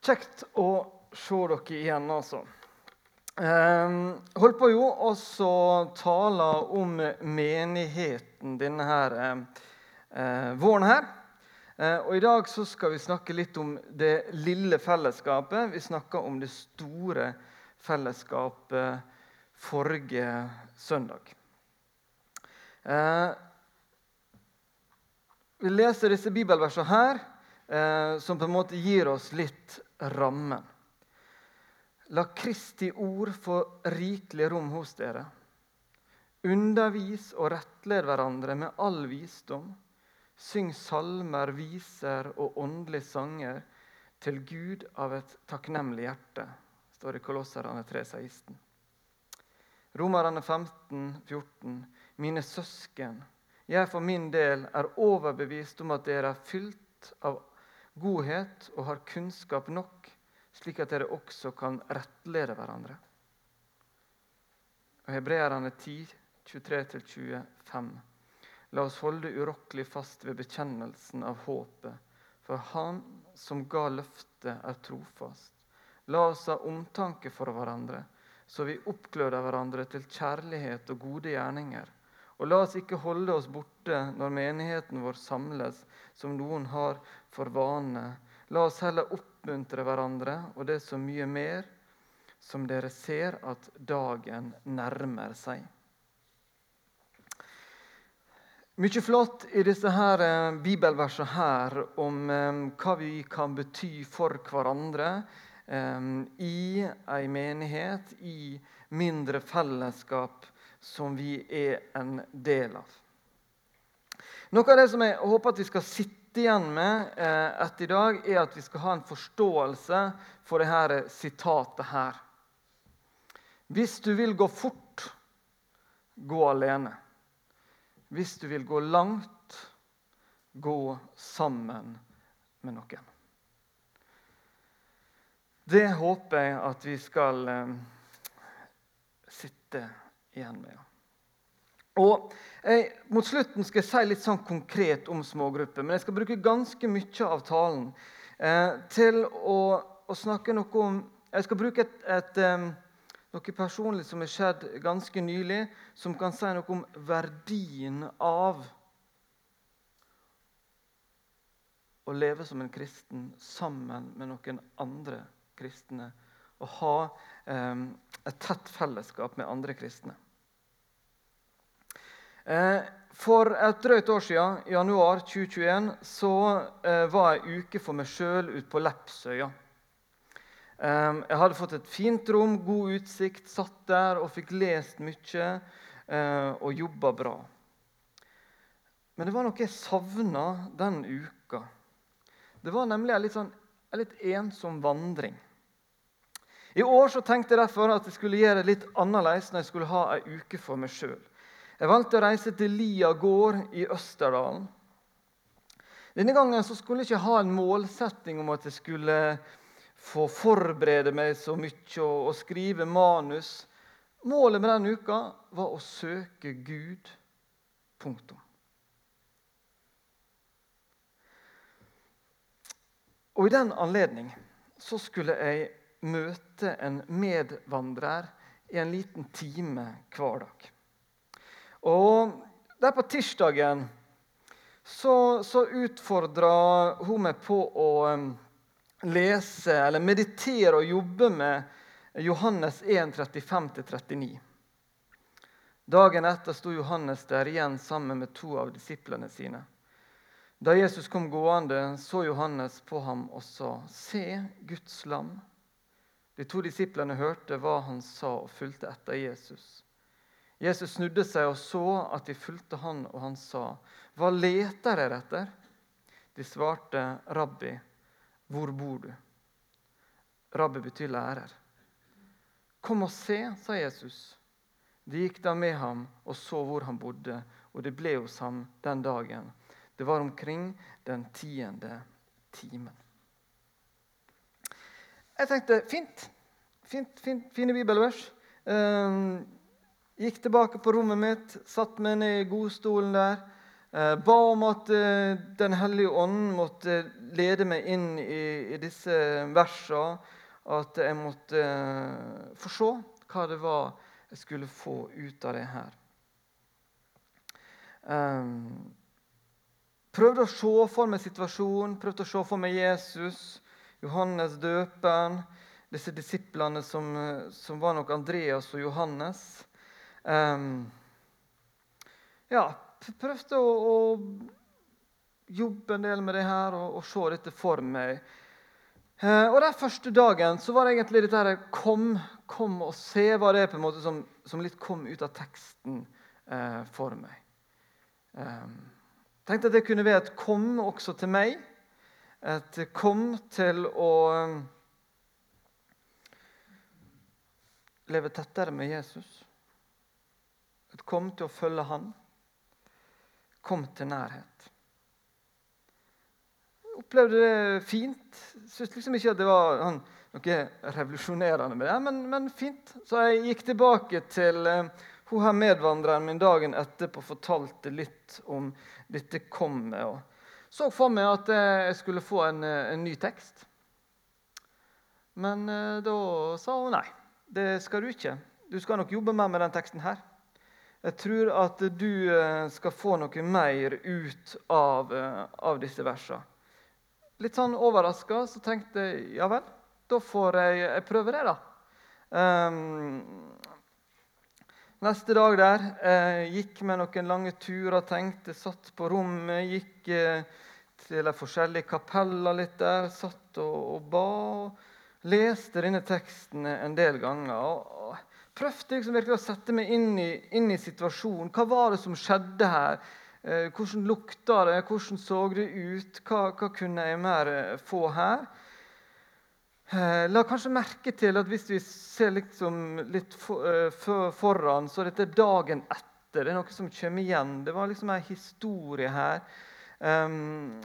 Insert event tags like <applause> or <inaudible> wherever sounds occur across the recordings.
Kjekt å se dere igjen, altså. Um, holdt på jo også tale om menigheten denne her, eh, våren her. Uh, og I dag så skal vi snakke litt om det lille fellesskapet. Vi snakka om det store fellesskapet forrige søndag. Uh, vi leser disse bibelversene her eh, som på en måte gir oss litt rammen. La Kristi ord få rikelig rom hos dere. Undervis og rettled hverandre med all visdom. Syng salmer, viser og åndelige sanger til Gud av et takknemlig hjerte, står det i Kolosserne 3,16. Romerne 15, 14. Mine søsken, jeg for min del er overbevist om at dere er fylt av godhet og har kunnskap nok, slik at dere også kan rettlede hverandre. Og Hebreerne 10, 23-25. La oss holde urokkelig fast ved bekjennelsen av håpet, for Han som ga løftet, er trofast. La oss ha omtanke for hverandre, så vi oppgløder hverandre til kjærlighet og gode gjerninger. Og la oss ikke holde oss borte når menigheten vår samles, som noen har for vane. La oss heller oppmuntre hverandre, og det er så mye mer som dere ser at dagen nærmer seg. Mye flott i disse her eh, bibelversene her om eh, hva vi kan bety for hverandre eh, i ei menighet, i mindre fellesskap som vi er en del av. Noe av det som jeg håper at vi skal sitte igjen med eh, etter i dag, er at vi skal ha en forståelse for dette sitatet her. Hvis du vil gå fort, gå alene. Hvis du vil gå langt, gå sammen med noen. Det håper jeg at vi skal eh, sitte igjen med. Og jeg, Mot slutten skal jeg si litt sånn konkret om smågrupper. Men jeg skal bruke ganske mye av talen eh, til å, å, snakke noe om Jeg skal bruke et, et, um, noe personlig som har skjedd ganske nylig, som kan si noe om verdien av å leve som en kristen sammen med noen andre kristne. Og ha eh, et tett fellesskap med andre kristne. Eh, for et drøyt år siden, januar 2021, så eh, var jeg uke for meg sjøl ute på Lepsøya. Eh, jeg hadde fått et fint rom, god utsikt, satt der og fikk lest mye og jobba bra. Men det var noe jeg savna den uka. Det var nemlig en litt, sånn, en litt ensom vandring. I år så tenkte jeg derfor at jeg skulle gjøre det litt annerledes når jeg skulle ha ei uke for meg sjøl. Jeg valgte å reise til Lia gård i Østerdalen. Denne gangen så skulle jeg ikke ha en målsetting om at jeg skulle få forberede meg så mye og, skrive manus. Målet med den uka var å søke Gud. Punktum. Og I den anledning så skulle jeg møte en medvandrer i en liten time hver dag. Og der på tirsdagen så, så utfordra hun meg på å lese eller meditere og jobbe med Johannes 1, 35-39. Dagen etter sto Johannes der igjen sammen med to av disiplene sine. Da Jesus kom gående, så Johannes på ham og sa, 'Se Guds lam.' De to disiplene hørte hva han sa, og fulgte etter Jesus. Jesus snudde seg og så at de fulgte han, og han sa, 'Hva leter dere etter?' De svarte, 'Rabbi, hvor bor du?' Rabbi betyr lærer. 'Kom og se', sa Jesus. De gikk da med ham og så hvor han bodde, og det ble hos ham den dagen. Det var omkring den tiende timen. Jeg tenkte fint. fint, fint fine bibelvers. Um, gikk tilbake på rommet mitt, satt meg ned i godstolen der. Eh, ba om at eh, Den hellige ånd måtte lede meg inn i, i disse versene. At jeg måtte eh, få se hva det var jeg skulle få ut av det her. Um, prøvde å se for meg situasjonen, prøvde å se for meg Jesus, Johannes døperen, disse disiplene som, som var nok Andreas og Johannes. Um, ja, prøvde å, å jobbe en del med det her og, og se dette for meg. Eh, og Den første dagen så var det egentlig dette her, kom, kom og se var det på en måte som, som litt kom ut av teksten eh, for meg. Eh, tenkte at det kunne være et 'kom' også til meg. Et 'kom' til å eh, leve tettere med Jesus. Et 'kom' til å følge Han kom til nærhet. Jeg opplevde det fint. Syns liksom ikke at det var han, noe revolusjonerende med det, men, men, fint. Så jeg gikk tilbake til uh, hun her medvandreren min dagen etterpå fortalte litt om dette kommet. og Så for meg at jeg skulle få en, eh, en ny tekst. Men uh, da sa hun nei. Det skal du ikke. Du skal nok jobbe mer med den teksten her. Jeg tror at du eh, skal få noe mer ut av, eh, av disse versene. Litt sånn overraska så tenkte jeg ja vel, da får jeg, jeg prøve det, da. Um, neste dag der eh, gikk med noen lange turer, tenkte, satt på rommet, gikk eh, til de forskjellige kapeller litt der, satt og, og ba. og Leste denne teksten en del ganger. og prøvde liksom virkelig å sette meg inn i, inn i, situasjonen. Hva var det som skjedde her? Eh, hvordan lukta det? Hvordan så det ut? Hva, hva kunne jeg mer eh, få her? Eh, la kanskje merke til at hvis vi ser liksom litt for, for, foran, så er dette dagen etter. Det er noe som kommer igjen. Det var liksom en historie her. Um,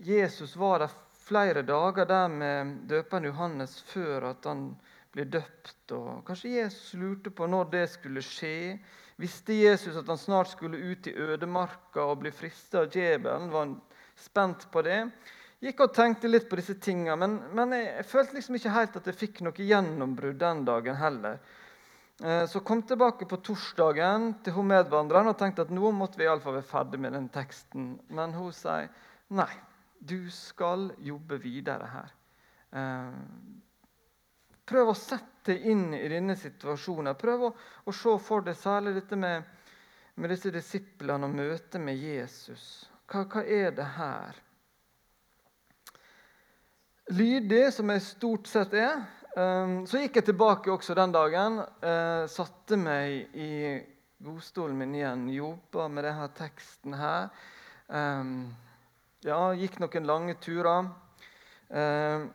Jesus var der flere dager der med døperen Johannes før at han ble døpt. og Kanskje Jesus lurte på når det skulle skje. Visste Jesus at han snart skulle ut i ødemarka og bli frista av djevelen? Var han spent på det? Gikk og tenkte litt på disse tinga, men, men jeg, følte liksom ikke helt at jeg fikk noe gjennombrudd den dagen heller. Eh, så kom jeg tilbake på torsdagen til hun medvandreren og tenkte at nå måtte vi i alle fall være ferdig med den teksten. Men hun sier nei, du skal jobbe videre her. Eh, Prøv å sette deg inn i denne situasjonen. Prøv å, å se for deg særlig dette med, med disse disiplene og møtet med Jesus. Hva, hva, er det her? Lydig, som jeg stort sett er. Um, så gikk jeg tilbake også den dagen. Uh, satte meg i godstolen min igjen, jobba med denne teksten her. Um, ja, gikk noen lange turer. Um,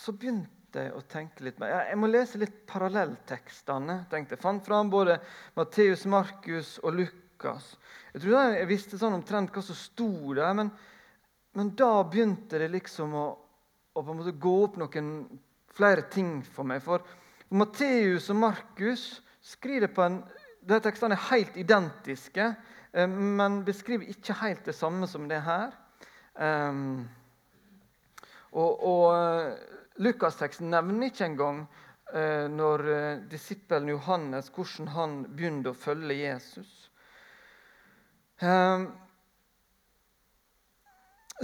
så begynte jeg å tenke litt mer. Jeg må lese litt parallelltekstene. tenkte jeg. Fant fram både Matteus, Markus og Lukas. Jeg tror jeg visste sånn omtrent hva som sto der, men, men da begynte det liksom å, å, på en måte gå opp noen flere ting for meg. For Matteus og Markus skriver på en de Tekstene er helt identiske, eh, men beskriver ikke helt det samme som det her. Um, og, og Lukasteksten nevner ikke engang uh, når eh, disippelen Johannes hvordan han begynte å følge Jesus. Eh,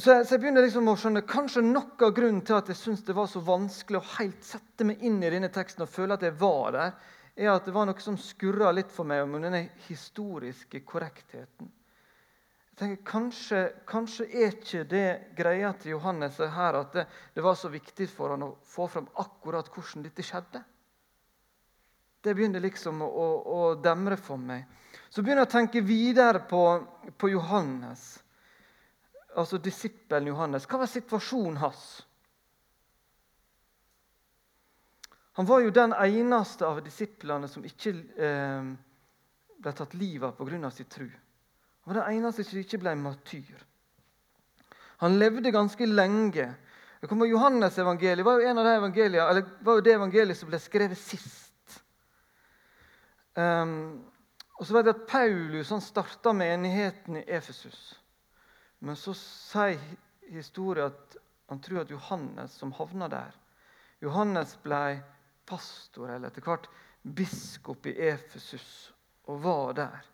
så jeg, så jeg, begynner liksom å skjønne kanskje noe av grunnen til at jeg syntes det var så vanskelig å helt sette meg inn i denne teksten og føle at jeg var der, er at det var noe som skurra litt for meg om denne historiske korrektheten Jeg tenker, kanskje, kanskje, er ikke det greia til Johannes her at det, det, var så viktig for han å få fram akkurat hvordan dette skjedde. Det begynner liksom å, å, å demre for meg. Så begynner jeg å tenke videre på, på Johannes, altså disippelen Johannes. Hva var situasjonen hans? Han var jo den eneste av disiplene som ikke eh, ble tatt livet av pga. sin tro. Han var den eneste som ikke ble matyr. Han levde ganske lenge. Johannes evangeliet var jo en av de var jo det evangeliet som ble skrevet sist. Um, Og så vet jeg at Paulus han starta menigheten i Efesus. Men så sier historien at han tror at Johannes, som havna der Johannes ble pastor, eller etter hvert biskop i Efesus, og var der.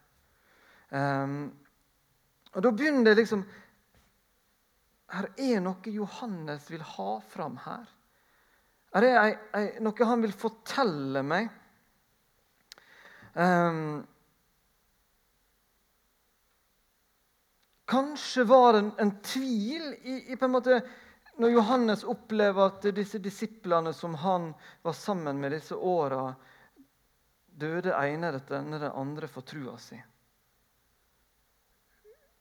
Um, og Da begynner det liksom Her er noe Johannes vil ha fram her. Her er ei, noe han vil fortelle meg. Um, Kanskje var det en, en tvil i, i, på en måte når Johannes opplever at disse disiplene som han var sammen med disse åra, døde ene etter den andre for trua si.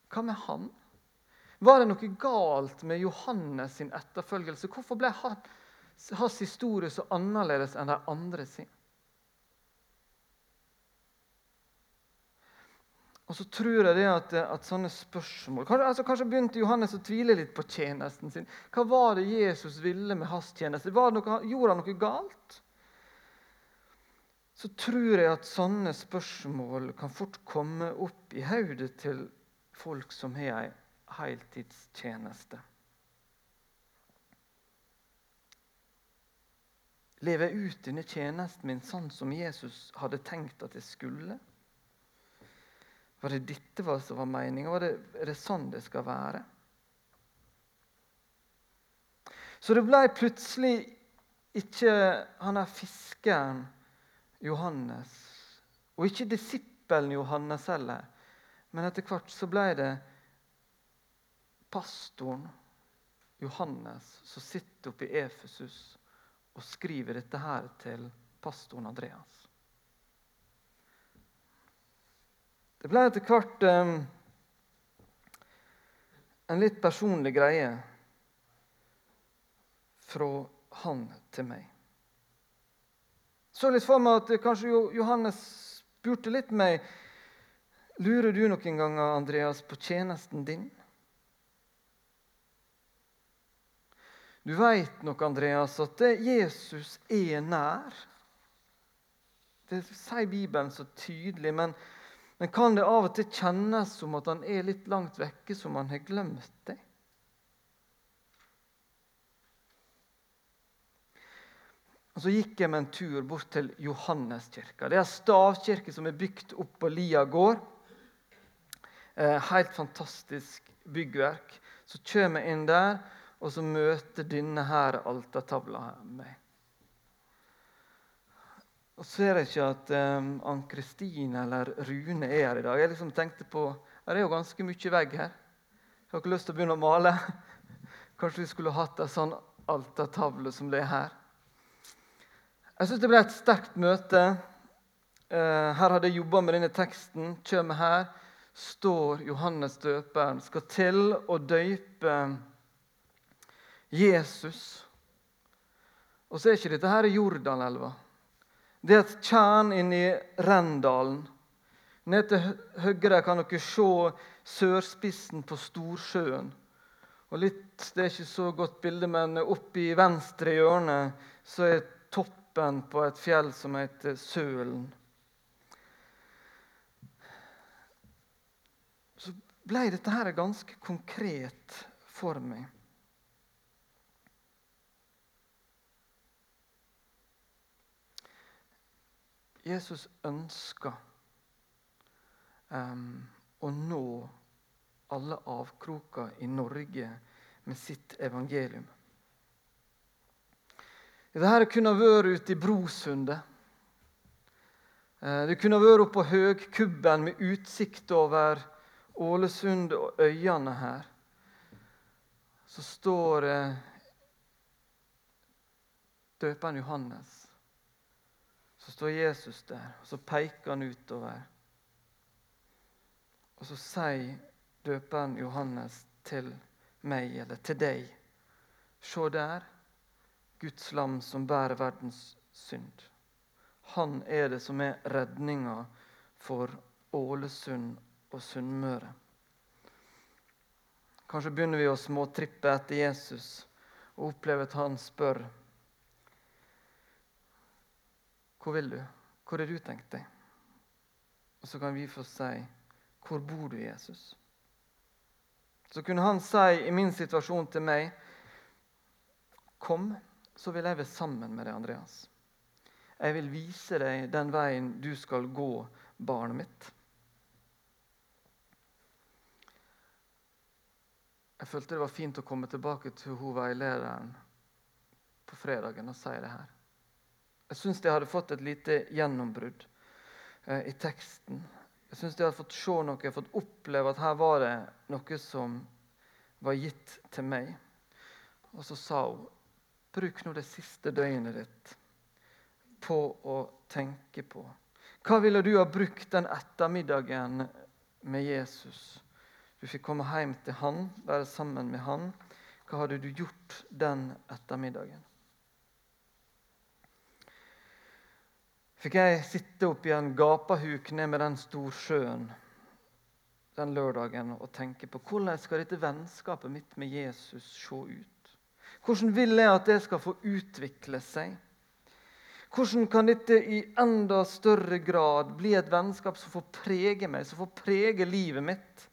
Hva med han? Var det noe galt med Johannes sin etterfølgelse? Hvorfor ble hans historie så annerledes enn de andre sin? Og så tror jeg det at, at sånne spørsmål kanskje, altså, kanskje, begynte Johannes å tvile litt på tjenesten sin. Hva var det Jesus ville med hans tjeneste? Noe, gjorde han noe galt? Så tror jeg at sånne spørsmål kan fort komme opp i hodet til folk som har ei heltidstjeneste. Lever jeg ut denne tjenesten min sånn som Jesus hadde tenkt at jeg skulle? Var det dette som var meninga? Er det sånn det skal være? Så det ble plutselig ikke han er fiskeren Johannes, og ikke disippelen Johannes heller. Men etter hvert så ble det pastoren Johannes som sitter oppe i Efesus og skriver dette her til pastoren Andreas. Det ble etter hvert um, en litt personlig greie fra han til meg. Så litt for meg at kanskje Johannes spurte litt meg Lurer du noen ganger, Andreas, på tjenesten din? Du veit nok, Andreas, at Jesus er nær. Det sier Bibelen så tydelig. men men kan det av og til kjennes som at han er litt langt vekke, som han har glemt det? Og Så gikk jeg med en tur bort til Johanneskirka. Det er en stavkirke som er bygd opp på Lia gård. Eh, helt fantastisk byggverk. Så kommer jeg inn der, og så møter denne her altertavla meg. Og så ser jeg ikke at um, Ann-Kristine eller Rune er her i dag. Jeg liksom tenkte på, Det er jo ganske mye vegg her. Jeg har ikke lyst til å begynne å male. <laughs> Kanskje vi skulle hatt en sånn altertavle som det er her. Jeg syns det ble et sterkt møte. Uh, her hadde jeg jobba med denne teksten. Kjem her, står Johannes døperen, skal til å døype Jesus. Og så er ikke dette her i Jordanelva. Det er et tjern inni Rendalen. Ned til høyre kan dere se sørspissen på Storsjøen. Og litt, Det er ikke så godt bilde, men oppe i venstre hjørne så er toppen på et fjell som heter Sølen. Så ble dette her ganske konkret for meg. Jesus ønsker um, å nå alle avkroker i Norge med sitt evangelium. Dette kunne vært ute i Brosundet. Eh, det kunne vært oppå på Høgkubben med utsikt over Ålesund og øyene her. Så står eh, døperen Johannes så står Jesus der, og så peker han utover. Og så sier døperen Johannes til meg, eller til deg, Se der, Guds lam som bærer verdens synd. Han er det som er redninga for Ålesund og Sunnmøre. Kanskje begynner vi å småtrippe etter Jesus og opplever at han spør hvor vil du? Hvor har du tenkt deg? Og så kan vi få si 'Hvor bor du, Jesus?' Så kunne han si i min situasjon til meg 'Kom, så vil jeg være sammen med deg, Andreas.' 'Jeg vil vise deg den veien du skal gå, barnet mitt.' Jeg følte det var fint å komme tilbake til hun veilederen på fredagen og si det her. Jeg syns de hadde fått et lite gjennombrudd eh, i teksten. Jeg syns de hadde fått se noe, fått oppleve at her var det noe som var gitt til meg. Og så sa hun bruk nå det siste døgnet ditt på å tenke på. Hva ville du ha brukt den ettermiddagen med Jesus? Du fikk komme hjem til han, være sammen med han. Hva hadde du gjort den ettermiddagen? Fikk jeg sitte oppi en gapahuk ned med den storsjøen den lørdagen og tenke på hvordan skal dette vennskapet mitt med Jesus se ut? Hvordan vil jeg at det skal få utvikle seg? Hvordan kan dette i enda større grad bli et vennskap som får prege meg, som får prege livet mitt?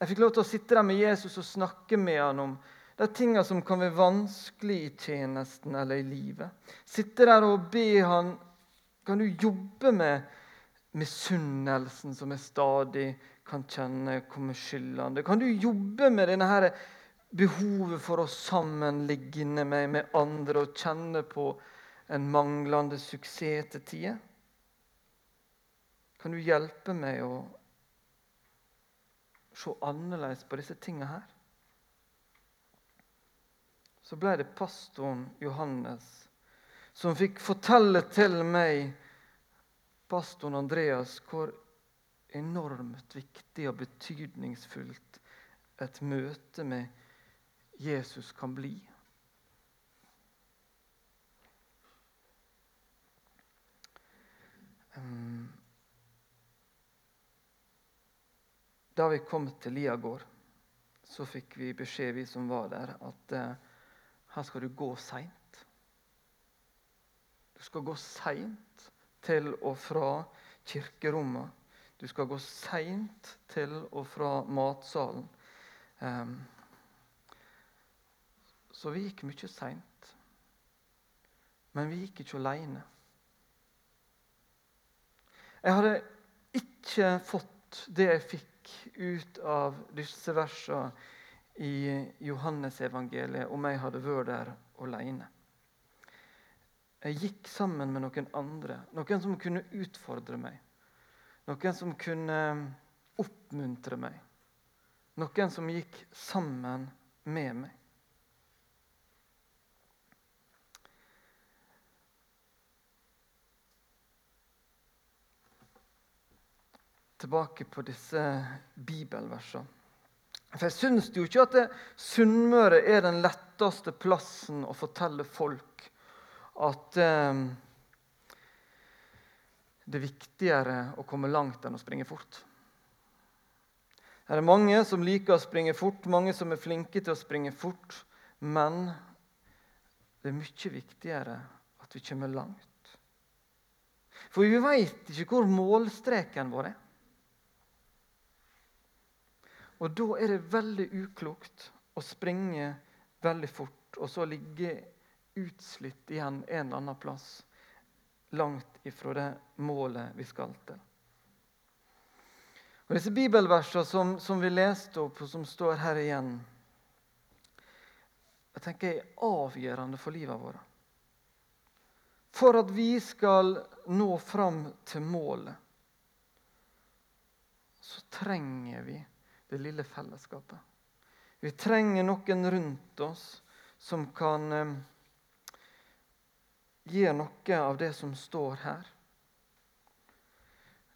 Jeg fikk lov til å sitte der med Jesus og snakke med han om de tinga som kan være vanskelig i tjenesten eller i livet. Sitte der og be han Kan du jobbe med misunnelsen som jeg stadig kan kjenne kommer skyldende? Kan du jobbe med denne her behovet for å sammenligne meg med andre og kjenne på en manglende suksess til tider? Kan du hjelpe meg å se annerledes på disse tingene her. Så ble det pastoren Johannes som fikk fortelle til meg, pastoren Andreas, hvor enormt viktig og betydningsfullt et møte med Jesus kan bli. Da vi kom til Liagård, så fikk vi beskjed, vi som var der, at eh, her skal du gå seint. Du skal gå seint til og fra kirkerommet. Du skal gå seint til og fra matsalen. Um, så vi gikk mye seint. Men vi gikk ikke aleine. Jeg hadde ikke fått det jeg fikk ut av disse versene i Johannesevangeliet om jeg hadde vært der alene. Jeg gikk sammen med noen andre, noen som kunne utfordre meg. Noen som kunne oppmuntre meg. Noen som gikk sammen med meg. tilbake på disse bibelversene. For Jeg syns jo ikke at Sunnmøre er den letteste plassen å fortelle folk at eh, det er viktigere å komme langt enn å springe fort. Det er mange som liker å springe fort, mange som er flinke til å springe fort. Men det er mye viktigere at vi kommer langt. For vi veit ikke hvor målstreken vår er. Og da er det veldig uklokt å springe veldig fort og så ligge utslitt igjen en eller annen plass langt ifra det målet vi skal til. Og Disse bibelversene som, som vi leste opp, og som står her igjen, jeg tenker er avgjørende for livet vårt. For at vi skal nå fram til målet, så trenger vi det lille fellesskapet. Vi trenger noen rundt oss som kan eh, gjøre noe av det som står her.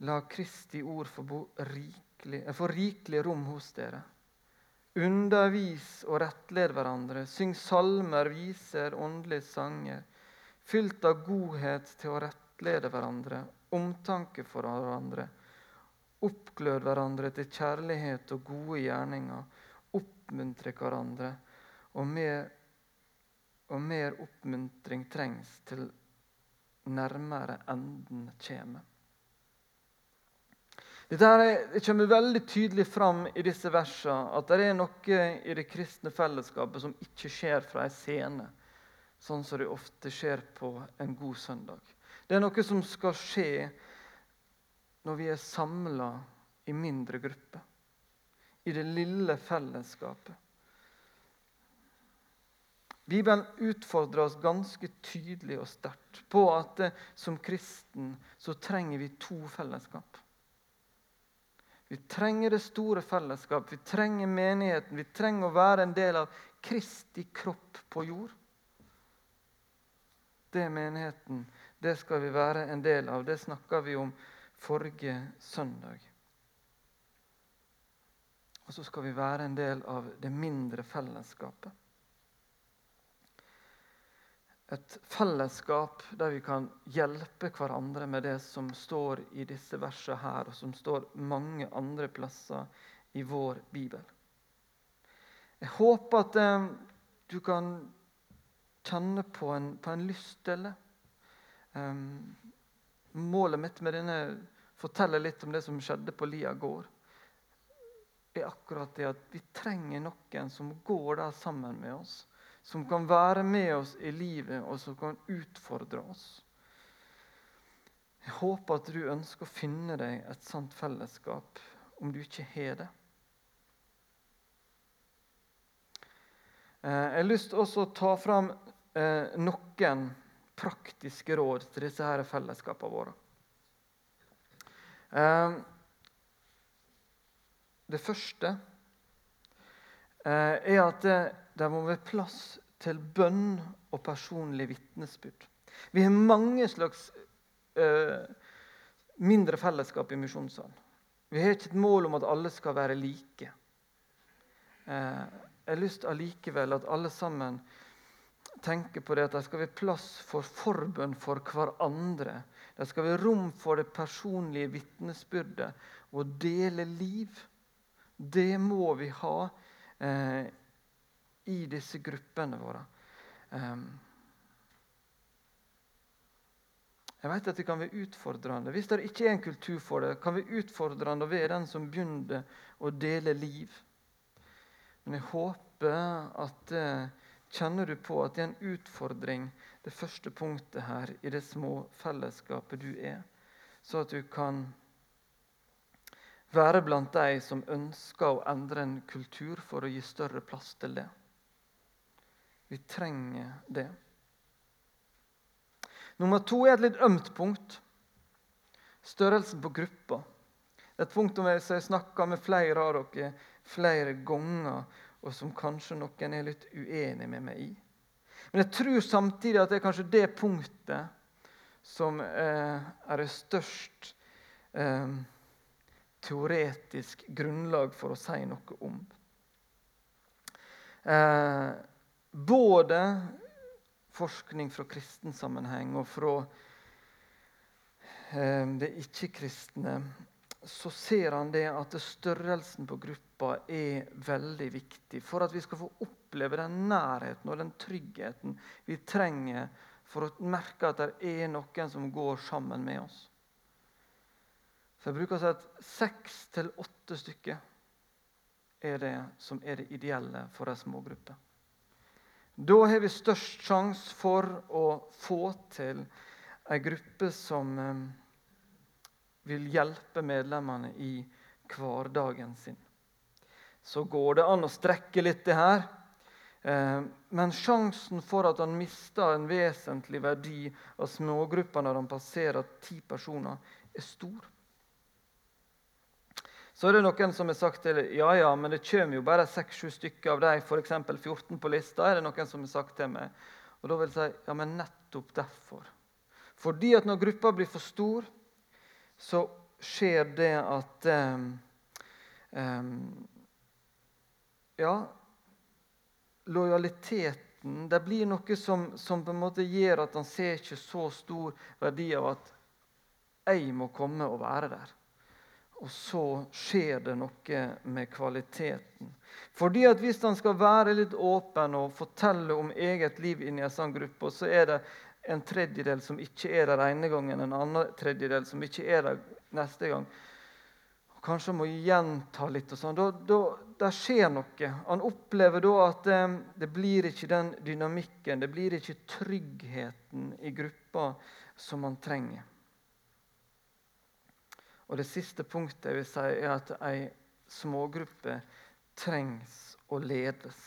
La Kristi ord få rikelig, eh, få rikelig rom hos dere. Undervis og rettled hverandre. Syng salmer, viser, åndelige sanger. Fylt av godhet til å rettlede hverandre, omtanke for hverandre Oppglød hverandre til kjærlighet og gode gjerninger. Oppmuntre hverandre. Og mer, og mer oppmuntring trengs til nærmere enden kommer. Dette det kommer veldig tydelig fram i disse versene at det er noe i det kristne fellesskapet som ikke skjer fra en scene, sånn som det ofte skjer på en god søndag. Det er noe som skal skje når vi er samla i mindre grupper, i det lille fellesskapet. Bibelen utfordrer oss ganske tydelig og sterkt på at eh, som kristen så trenger vi to fellesskap. Vi trenger det store fellesskap, vi trenger menigheten. Vi trenger å være en del av Kristi kropp på jord. Det er menigheten. Det skal vi være en del av. Det snakker vi om forrige søndag. Og så skal vi være en del av det mindre fellesskapet. Et fellesskap der vi kan hjelpe hverandre med det som står i disse versene her, og som står mange andre plasser i vår bibel. Jeg håper at eh, du kan kjenne på en, på en lyst til det. Um, målet mitt med denne forteller litt om det som skjedde på Lia gård. er akkurat det at vi trenger noen som går der sammen med oss som kan være med oss i livet, og som kan utfordre oss. Jeg håper at du ønsker å finne deg et sant fellesskap, om du ikke har det. Eh, jeg har lyst til å ta fram eh, noen praktiske råd til disse her fellesskapene våre. Eh, det første er at det må være plass til bønn og personlig vitnesbyrd. Vi har mange slags uh, mindre fellesskap i Misjonssalen. Vi har ikke et mål om at alle skal være like. Uh, jeg har lyst allikevel at alle sammen tenker på det at det skal være plass for forbønn for hverandre. Det skal være rom for det personlige vitnesbyrdet Å dele liv. Det må vi ha eh, i disse gruppene våre. Eh, jeg vet at det kan være utfordrende. Hvis det ikke er en kultur for det, kan være utfordrende å være den som begynner å dele liv. Men jeg håper at uh, kjenner du på at det er en utfordring, det første punktet her, i det små fellesskapet du er, så at du kan være blant de som ønsker å endre en kultur for å gi større plass til det. Vi trenger det. Nummer to er et litt ømt punkt. Størrelsen på gruppa. Et punkt om jeg snakka med flere av dere flere ganger, og som kanskje noen er litt uenig med meg i. Men jeg tror samtidig at det er kanskje det punktet som eh, er det størst eh, teoretisk grunnlag for å si noe om. Eh, både forskning fra kristen sammenheng og fra det ikke-kristne, så ser han det at størrelsen på gruppa er veldig viktig for at vi skal få oppleve den nærheten og den tryggheten vi trenger for å merke at det er noen som går sammen med oss. Så Jeg bruker å si at seks til åtte stykker er det som er det ideelle for ei smågruppe. Da har vi størst sjanse for å få til ei gruppe som eh, vil hjelpe medlemmene i hverdagen sin. Så går det an å strekke litt det her. Eh, men sjansen for at han mister en vesentlig verdi av smågrupper når han passerer ti personer, er stor. Så er det noen som har sagt til ja, ja, men det kommer jo bare 6-7 stykker av de, f.eks. 14 på lista. er det noen som har sagt til meg. Og da vil jeg si ja, men nettopp derfor. Fordi at når gruppa blir for stor, så skjer det at um, um, Ja, lojaliteten Det blir noe som, som, på en måte gjør at han ser ikke så stor verdi av at jeg må komme og være der. Og så skjer det noe med kvaliteten. Fordi at Hvis han skal være litt åpen og fortelle om eget liv inni en sånn gruppe, så er det en tredjedel som ikke er der ene gangen, en annen tredjedel som ikke er der neste gang. Kanskje han må gjenta litt. og sånn. Da, da, der skjer noe. Han opplever da at eh, det blir ikke den dynamikken, det blir ikke tryggheten i gruppa som han trenger. Og Det siste punktet jeg vil si, er at ei smågruppe trengs å ledes.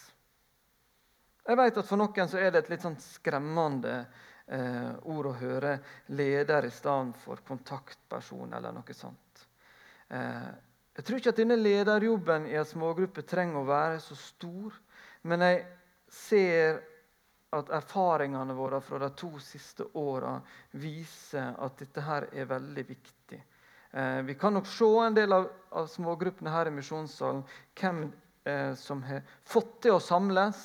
Jeg vet at For noen så er det et litt sånn skremmende eh, ord å høre leder i stedet for kontaktperson eller noe sånt. Eh, jeg tror ikke at denne lederjobben i en smågruppe trenger å være så stor. Men jeg ser at erfaringene våre fra de to siste åra viser at dette her er veldig viktig. Eh, vi kan nok se en del av, av smågruppene her i misjonssalen hvem eh, som har fått til å samles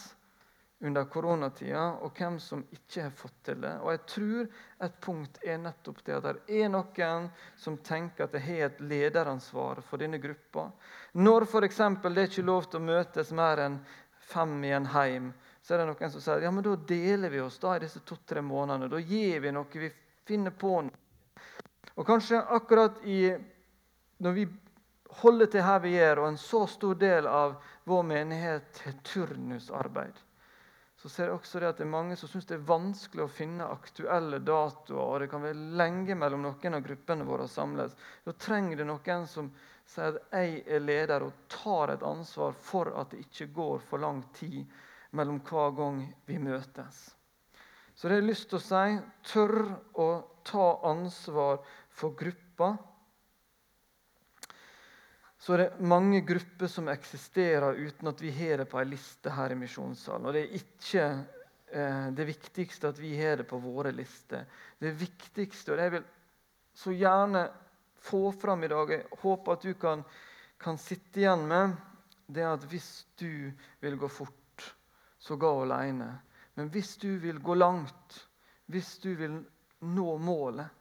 under koronatida, og hvem som ikke har fått til det. Og jeg tror et punkt er nettopp det at det er noen som tenker at de har et lederansvar for denne gruppa. Når f.eks. det er ikke lov til å møtes mer enn fem i en heim, så er det noen som sier ja, men da deler vi oss da i disse to-tre månedene. Da gir vi noe, vi finner på noe. Og kanskje akkurat i, når vi holder til her vi gjør, og en så stor del av vår menighet har turnusarbeid, så ser jeg også det at det er mange som syns det er vanskelig å finne aktuelle datoer, og det kan være lenge mellom noen av gruppene våre samles. Da trenger det noen som sier at jeg er leder og tar et ansvar for at det ikke går for lang tid mellom hver gang vi møtes. Så det har lyst til å si tør å ta ansvar for gruppa så er det mange grupper som eksisterer uten at vi har det på ei liste her i misjonssalen. Og det er ikke eh, det viktigste at vi har det på våre lister. Det viktigste, og det jeg vil så gjerne få fram i dag, jeg håper at du kan, kan sitte igjen med, det er at hvis du vil gå fort, så gå alene. Men hvis du vil gå langt, hvis du vil nå målet,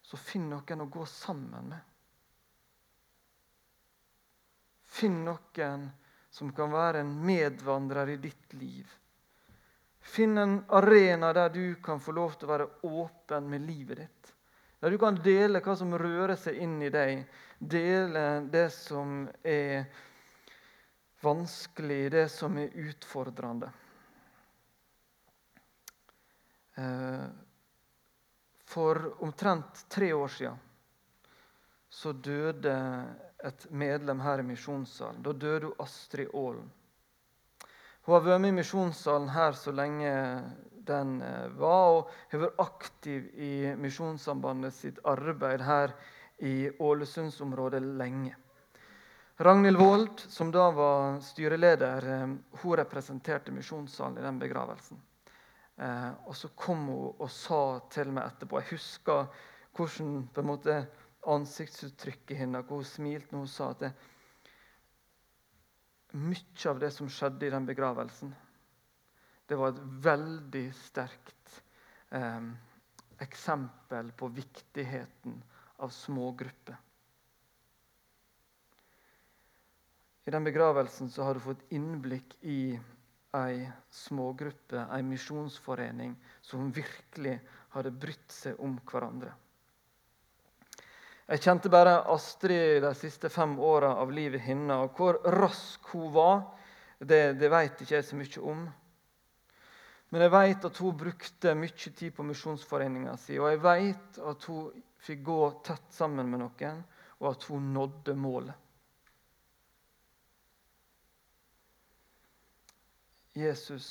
så finn noen å gå sammen med. Finn noen som kan være en medvandrer i ditt liv. Finn en arena der du kan få lov til å være åpen med livet ditt. Der du kan dele hva som rører seg inn i deg. Dele det som er vanskelig, det som er utfordrende. Eh, for omtrent tre år siden så døde et medlem her i misjonssalen. Da døde hun Astrid Aalen. Hun har vært med i misjonssalen her så lenge den eh, var, og har vært aktiv i Misjonssambandet sitt arbeid her i Ålesundsområdet lenge. Ragnhild Wold, som da var styreleder, eh, hun representerte misjonssalen i den begravelsen. Eh, og så kom hun og sa til meg etterpå Jeg husker hvordan på en måte ansiktsuttrykket hennes, og hun smilte når hun sa at det, mye av det som skjedde i den begravelsen, det var et veldig sterkt eh, eksempel på viktigheten av smågrupper. I den begravelsen så har du fått innblikk i ei smågruppe, ei misjonsforening, som virkelig hadde brydd seg om hverandre. Jeg kjente bare Astrid de siste fem åra av livet hennes. Og hvor rask hun var, det, det vet ikke jeg så mye om. Men jeg vet at hun brukte mye tid på misjonsforeninga si. Og jeg vet at hun fikk gå tett sammen med noen, og at hun nådde målet. Jesus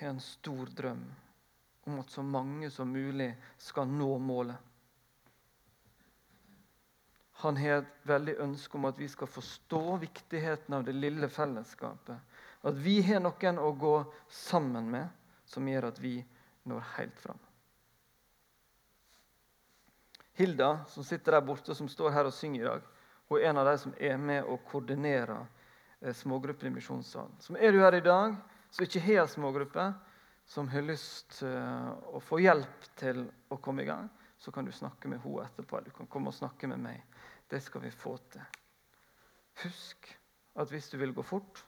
har en stor drøm om at så mange som mulig skal nå målet. Han har et veldig ønske om at vi skal forstå viktigheten av det lille fellesskapet. At vi har noen å gå sammen med som gjør at vi når helt fram. Hilda, som sitter der borte, som står her og synger i dag, hun er en av de som er med og koordinerer eh, smågrupper i misjonssalen. Som er du her i dag, som ikke har smågruppe, som har lyst til eh, å få hjelp til å komme i gang, så kan du snakke med henne etterpå. Du kan komme og snakke med meg. Det skal vi få til. Husk at hvis du vil gå fort,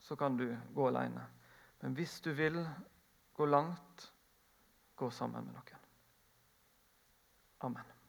så kan du gå alene. Men hvis du vil gå langt, gå sammen med noen. Amen.